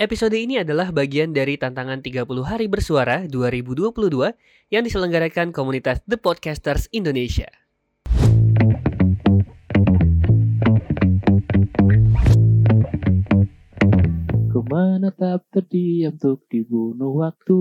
Episode ini adalah bagian dari tantangan 30 hari bersuara 2022 yang diselenggarakan komunitas The Podcasters Indonesia. Ku menetap terdiam untuk dibunuh waktu.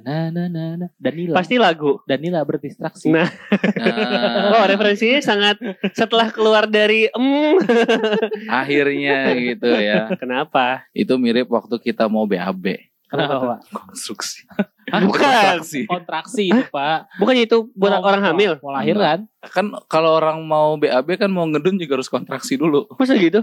Na na na na. Danila. Pasti lagu. Danila berdistraksi. Nah. Nah, Oh, referensinya sangat setelah keluar dari em. akhirnya gitu ya. Kenapa? Itu mirip waktu kita mau BAB. Kenapa, Pak? Konstruksi. Bukan. Kontraksi. Kontraksi itu, Pak. Bukannya itu buat Mau- orang hamil? Mau lahiran. Kan kalau orang mau BAB kan mau ngedun juga harus kontraksi dulu. Masa gitu?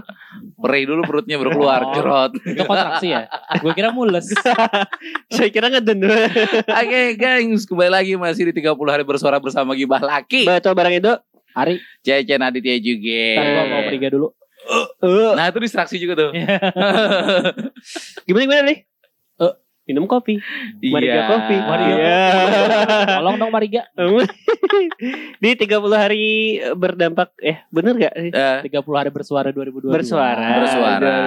Perih dulu perutnya baru keluar Oh. jerot. Itu kontraksi ya? Gue kira mules. Saya kira ngeden. Oke, gengs, kembali lagi masih di 30 hari bersuara bersama Gibah Laki. Betul barang itu. Hari, Cece Aditya juga. ntar gue mau periga dulu. Nah, itu distraksi juga tuh. gimana gimana nih? Minum kopi. Mariga Iya. kopi. Mariga Iya. Tolong dong Mariga. Di 30 hari berdampak eh bener gak sih? Eh, 30 hari bersuara 2022. Bersuara. bersuara.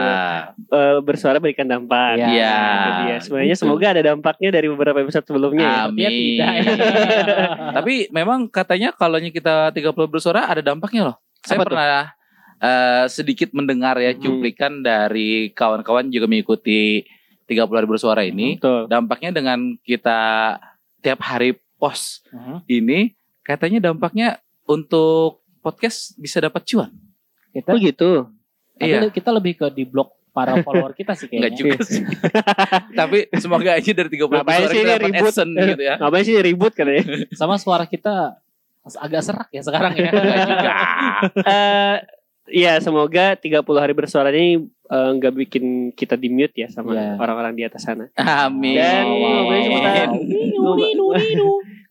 Eh, bersuara berikan dampak. Iya. Iya. Itu dia. Sebenarnya Gitu. semoga ada dampaknya dari beberapa episode sebelumnya. ya. Tapi ya Amin. tidak. Tapi memang katanya kalau kita 30 bersuara ada dampaknya loh. Saya Apa tuh? pernah eh, sedikit mendengar ya Hmm. cuplikan dari kawan-kawan juga mengikuti 30 hari bersuara ini. Betul. Dampaknya dengan kita tiap hari post Mhm. ini katanya dampaknya untuk podcast bisa dapat cuan. Kita, Oh gitu. tapi Iya. kita lebih ke di blog para follower kita sih Enggak kayaknya. juga sih. Tapi semoga aja dari 30 Ngapain bersuara sih kita dapat ribut? gitu ya. Ngapain sih ribut katanya? Sama suara kita agak serak ya sekarang ya. Enggak juga. Eh Iya, semoga 30 hari bersuara ini eh, nggak bikin kita di mute ya sama Iya. orang-orang di atas sana. Amin. Dan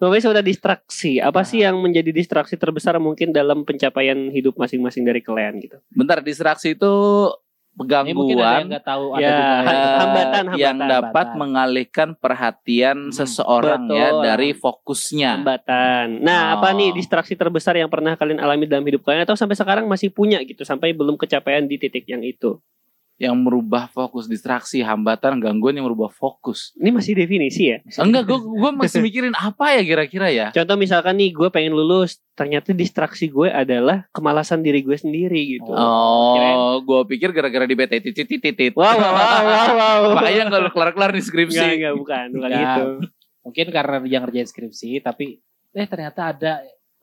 ngobrolnya sudah distraksi. Apa sih yang menjadi distraksi terbesar mungkin dalam pencapaian hidup masing-masing dari kalian gitu? Bentar distraksi itu Yang gangguan nggak tahu ada Ya, eh, hambatan, yang hambatan, dapat hambatan. mengalihkan perhatian Hmm, seseorang ya betul. dari fokusnya. Hambatan. Nah, Oh. apa nih distraksi terbesar yang pernah kalian alami dalam hidup kalian atau sampai sekarang masih punya gitu sampai belum kecapaian di titik yang itu? Yang merubah fokus distraksi, hambatan, gangguan yang merubah fokus. Ini masih definisi ya? Enggak, gue gua masih mikirin apa ya kira-kira ya. Contoh misalkan nih gue pengen lulus, ternyata distraksi gue adalah kemalasan diri gue sendiri gitu. Oh, gue pikir gara-gara di BT titit titit. Wow, wow, wow, wow. Makanya nggak kelar-kelar nih Enggak, skripsi. enggak, bukan, bukan Enggak. gitu. Mungkin karena dia ngerjain skripsi tapi eh ternyata ada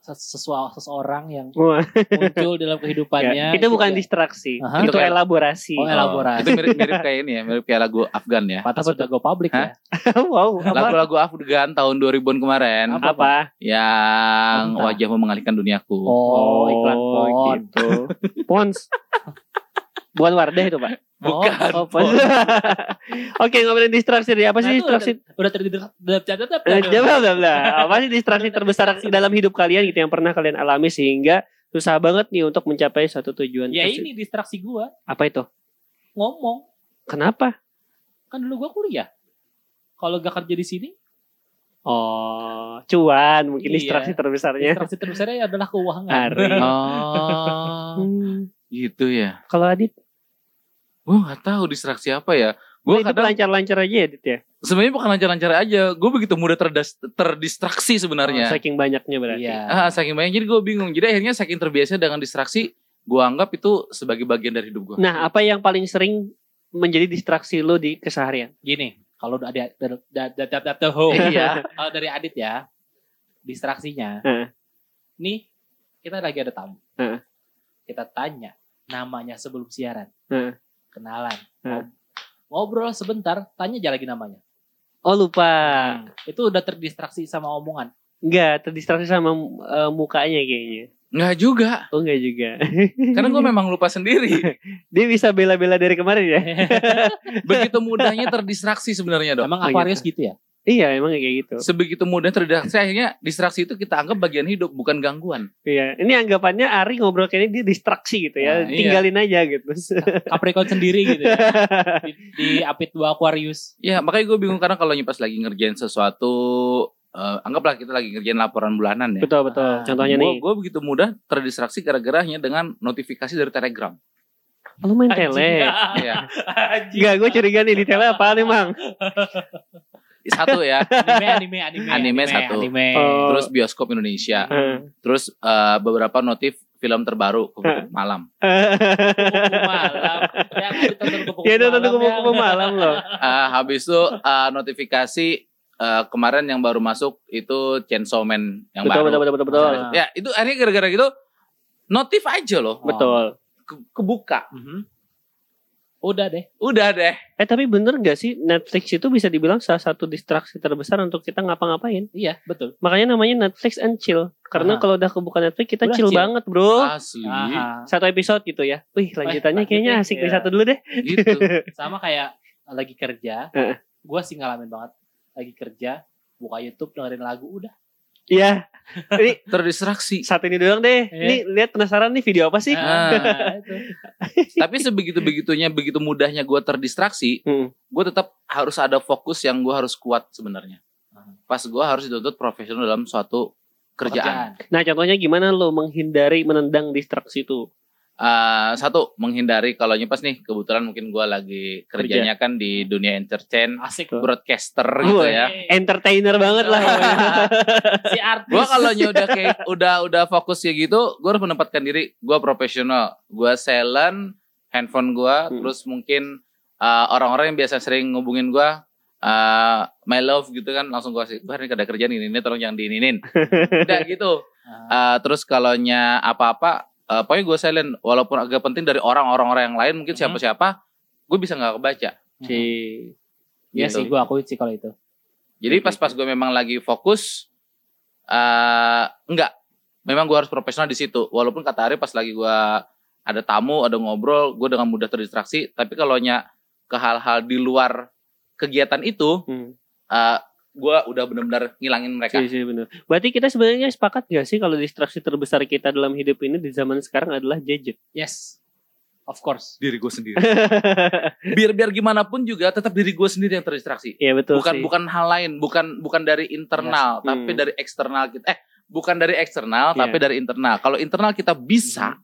sesuatu seseorang yang muncul dalam kehidupannya. ya, itu bukan dia- distraksi, Aha. itu Itu kayak- elaborasi. Oh, elaborasi. itu mirip-mirip kayak ini ya, mirip kayak lagu Afgan ya. Pantas sudah go public Hah? ya. wow? Lagu-lagu Afgan tahun 2000-an kemarin Apa? apa? yang Entah. wajahmu mengalihkan duniaku. Oh, iklan Oh, pon. gitu. Pons. Bukan Wardah itu, Pak. Bukan. Oh, Pons. Oke, ngomongin distraksi deh. Apa sih Nah, distraksi? Udah, udah terjadi udah catat Eh. Apa sih distraksi terbesar dalam hidup kalian gitu yang pernah kalian alami sehingga susah banget nih untuk mencapai suatu tujuan? Ya ini distraksi gua Apa itu? ngomong. Kenapa? Kan dulu gua kuliah. Kalau gak kerja di sini, Oh, cuan mungkin Iya. distraksi terbesarnya. distraksi terbesarnya adalah keuangan. Ari. Oh, Hmm. gitu ya. Kalau Adit, Gue nggak tahu distraksi apa ya. Gue itu kadang lancar-lancar aja ya, Adit ya. sebenarnya bukan lancar-lancar aja. Gue begitu mudah terdas- terdistraksi Oh, sebenarnya. saking banyaknya berarti. Iya. ah, saking banyak jadi gue bingung. Jadi akhirnya saking terbiasa dengan distraksi, gue anggap itu sebagai bagian dari hidup gue. Nah, apa yang paling sering menjadi distraksi lo di keseharian? Gini, kalau ada dari da- da- da- da- da- ho. Iya. kalau dari Adit ya, distraksinya. Heeh. Nih, kita lagi ada tamu. Heeh. Kita tanya namanya sebelum siaran. Heeh. Kenalan. Heeh. Ngobrol sebentar, tanya aja lagi namanya. Oh, lupa. Itu udah terdistraksi sama omongan. Enggak, terdistraksi sama eh, mukanya kayaknya. Nggak juga. Oh, enggak juga. Karena gue memang lupa sendiri. Dia bisa bela-bela dari kemarin ya? Begitu mudahnya terdistraksi sebenarnya dong. Emang Oh, Aquarius gitu ya? Iya, emang kayak gitu. Sebegitu mudah terdistraksi, akhirnya distraksi itu kita anggap bagian hidup, bukan gangguan. Iya, ini anggapannya Ari ngobrol kayak ini dia distraksi gitu ya. Nah, iya. Tinggalin aja gitu. Capricorn sendiri gitu ya. Di, di apit dua Aquarius. Ya makanya gue bingung karena kalau pas lagi ngerjain sesuatu, eh, anggaplah kita lagi ngerjain laporan bulanan ya. betul, betul. Ah, Contohnya gue nih. gue begitu mudah terdistraksi gara-gara hanya dengan notifikasi dari Telegram. Lu main tele. Iya. Enggak, gue curiga nih di tele apa nih, Mang? Satu ya. anime anime anime Anime satu. anime Oh. Terus bioskop Indonesia. Heeh. Terus eh, beberapa notif film terbaru Kupu-Kupu malam. kupu malam ya aku ditonton kupu Ya udah tentu kupu-kupu malam loh. Eh, habis itu eh, notifikasi eh, kemarin yang baru masuk itu Chainsaw Man yang Betul, baru. betul, betul, betul, betul. Ya itu akhirnya gara-gara gitu notif aja loh. Betul. Ke- kebuka. Mhm. Udah deh Udah deh. Eh tapi bener gak sih Netflix itu bisa dibilang salah satu distraksi terbesar untuk kita ngapa-ngapain? iya betul Makanya namanya Netflix and chill. Karena Aha. kalau udah kebuka Netflix kita Udah chill, chill. banget, Bro. Asli. Aha. Satu episode gitu ya. Wih, lanjutannya kayaknya asik nih iya. satu dulu deh. Gitu. sama kayak lagi kerja Heeh. gue sih ngalamin banget lagi kerja buka YouTube dengerin lagu udah Iya. Ini Terdistraksi. satu ini doang deh. Iya. Nih lihat penasaran nih video apa sih? Ah. Nah, itu. Tapi sebegitu begitunya, begitu mudahnya gue terdistraksi, Hmm. gue tetap harus ada fokus yang gue harus kuat sebenarnya. Hmm. Pas gue harus dituntut profesional dalam suatu kerjaan. Nah, contohnya gimana lo menghindari menendang distraksi itu? Eh, satu menghindari kalau nyepas nih kebetulan mungkin gue lagi kerjanya kan di dunia entertain asik broadcaster gitu Woi. ya. Entertainer banget lah. si artis Gue kalau udah kayak udah udah fokus kayak gitu, gue harus menempatkan diri gue profesional. Gue silent handphone gue, Hmm. terus mungkin eh, orang-orang yang biasa sering ngubungin gue, eh my love gitu kan, langsung gue kasih, gue hari ini ada kerjaan ini, ini tolong jangan diininin. Udah gitu. Eh, terus kalau nya apa-apa, eh, pokoknya gue silent. Walaupun agak penting dari orang-orang yang lain, mungkin Mhm. siapa-siapa, gue bisa nggak kebaca. Si Iya gitu. sih gue akuin sih kalau itu Jadi pas-pas gue memang lagi fokus, eh enggak, memang gue harus profesional di situ. Walaupun kata Ari pas lagi gue ada tamu, ada ngobrol, gue dengan mudah terdistraksi. Tapi kalau nya ke hal-hal di luar kegiatan itu, hmm. eh gue udah benar-benar ngilangin mereka. Sih, sih, bener. Berarti kita sebenarnya sepakat gak sih kalau distraksi terbesar kita dalam hidup ini di zaman sekarang adalah gadget? yes of course Diri gue sendiri. biar biar gimana pun juga tetap diri gue sendiri yang terdistraksi. Iya betul bukan sih. bukan hal lain, bukan bukan dari internal, Yes. tapi Hmm. dari eksternal kita. Eh, bukan dari eksternal, Iya. Hmm. tapi dari internal. Kalau internal kita bisa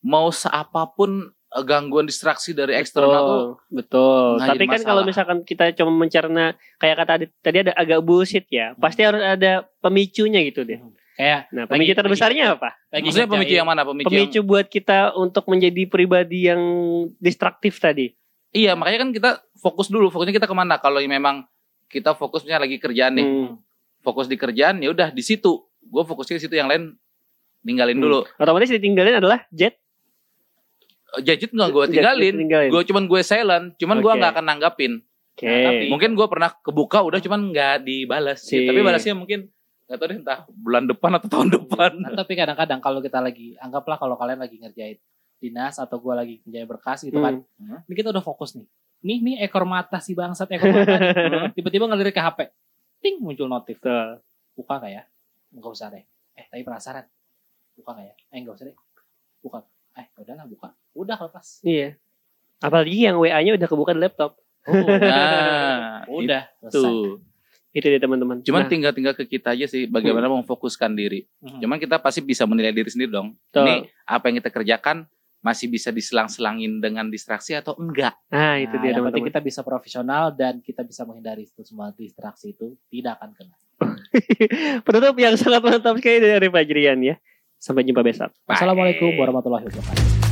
mau seapapun gangguan distraksi dari eksternal tuh betul, betul. nggak Tapi kan kalau misalkan kita cuma mencerna kayak kata Adit, tadi ada agak bullshit ya, pasti harus ada pemicunya gitu deh. kayak Nah, Lagi- pemicu terbesarnya apa? lagi maksudnya pemicu yang mana? Pemicu, yang Pemicu buat kita untuk menjadi pribadi yang distraktif tadi. Iya, makanya kan kita fokus dulu. Fokusnya kita ke mana? Kalau memang kita fokusnya lagi kerjaan nih, Hmm. fokus di kerjaan ya udah di situ. Gue fokusnya di situ, yang lain ninggalin Hmm. dulu. Otomatis ditinggalin adalah jet. Gadget nggak gue tinggalin. Gue cuman gue silent, cuman gue Oke. nggak akan nanggapin. Oke. Nah, tapi- Mungkin gue pernah kebuka udah cuman nggak dibalas. Si- Tapi balasnya mungkin nggak tahu deh entah bulan depan atau tahun depan. Nah, tapi kadang-kadang kalau kita lagi anggaplah kalau kalian lagi ngerjain dinas atau gua lagi ngerjain berkas gitu kan. Hmm. Ini kita udah fokus nih. Nih nih ekor mata si bangsat ekor mata. Tiba-tiba ngelirik ke HP. Ting muncul notif. Betul. Buka gak ya? Enggak usah deh. Eh, tapi penasaran. Buka gak ya? Eh, enggak usah deh. Buka. Eh, udahlah buka. Udah lepas. Iya. Apalagi yang WA-nya udah kebuka di laptop. Oh, Nah, udah itu. Itu dia teman-teman. Cuman Nah, tinggal-tinggal ke kita aja sih bagaimana memfokuskan diri. Hmm. Cuman kita pasti bisa menilai diri sendiri dong. Betul. Ini apa yang kita kerjakan masih bisa diselang-selangin dengan distraksi atau enggak? nah, itu Nah, dia yang penting teman-teman. kita bisa profesional dan kita bisa menghindari itu semua distraksi itu tidak akan kena. Penutup yang sangat mantap sekali dari Fajrian ya. Sampai jumpa besok. Bye. Assalamualaikum warahmatullahi wabarakatuh.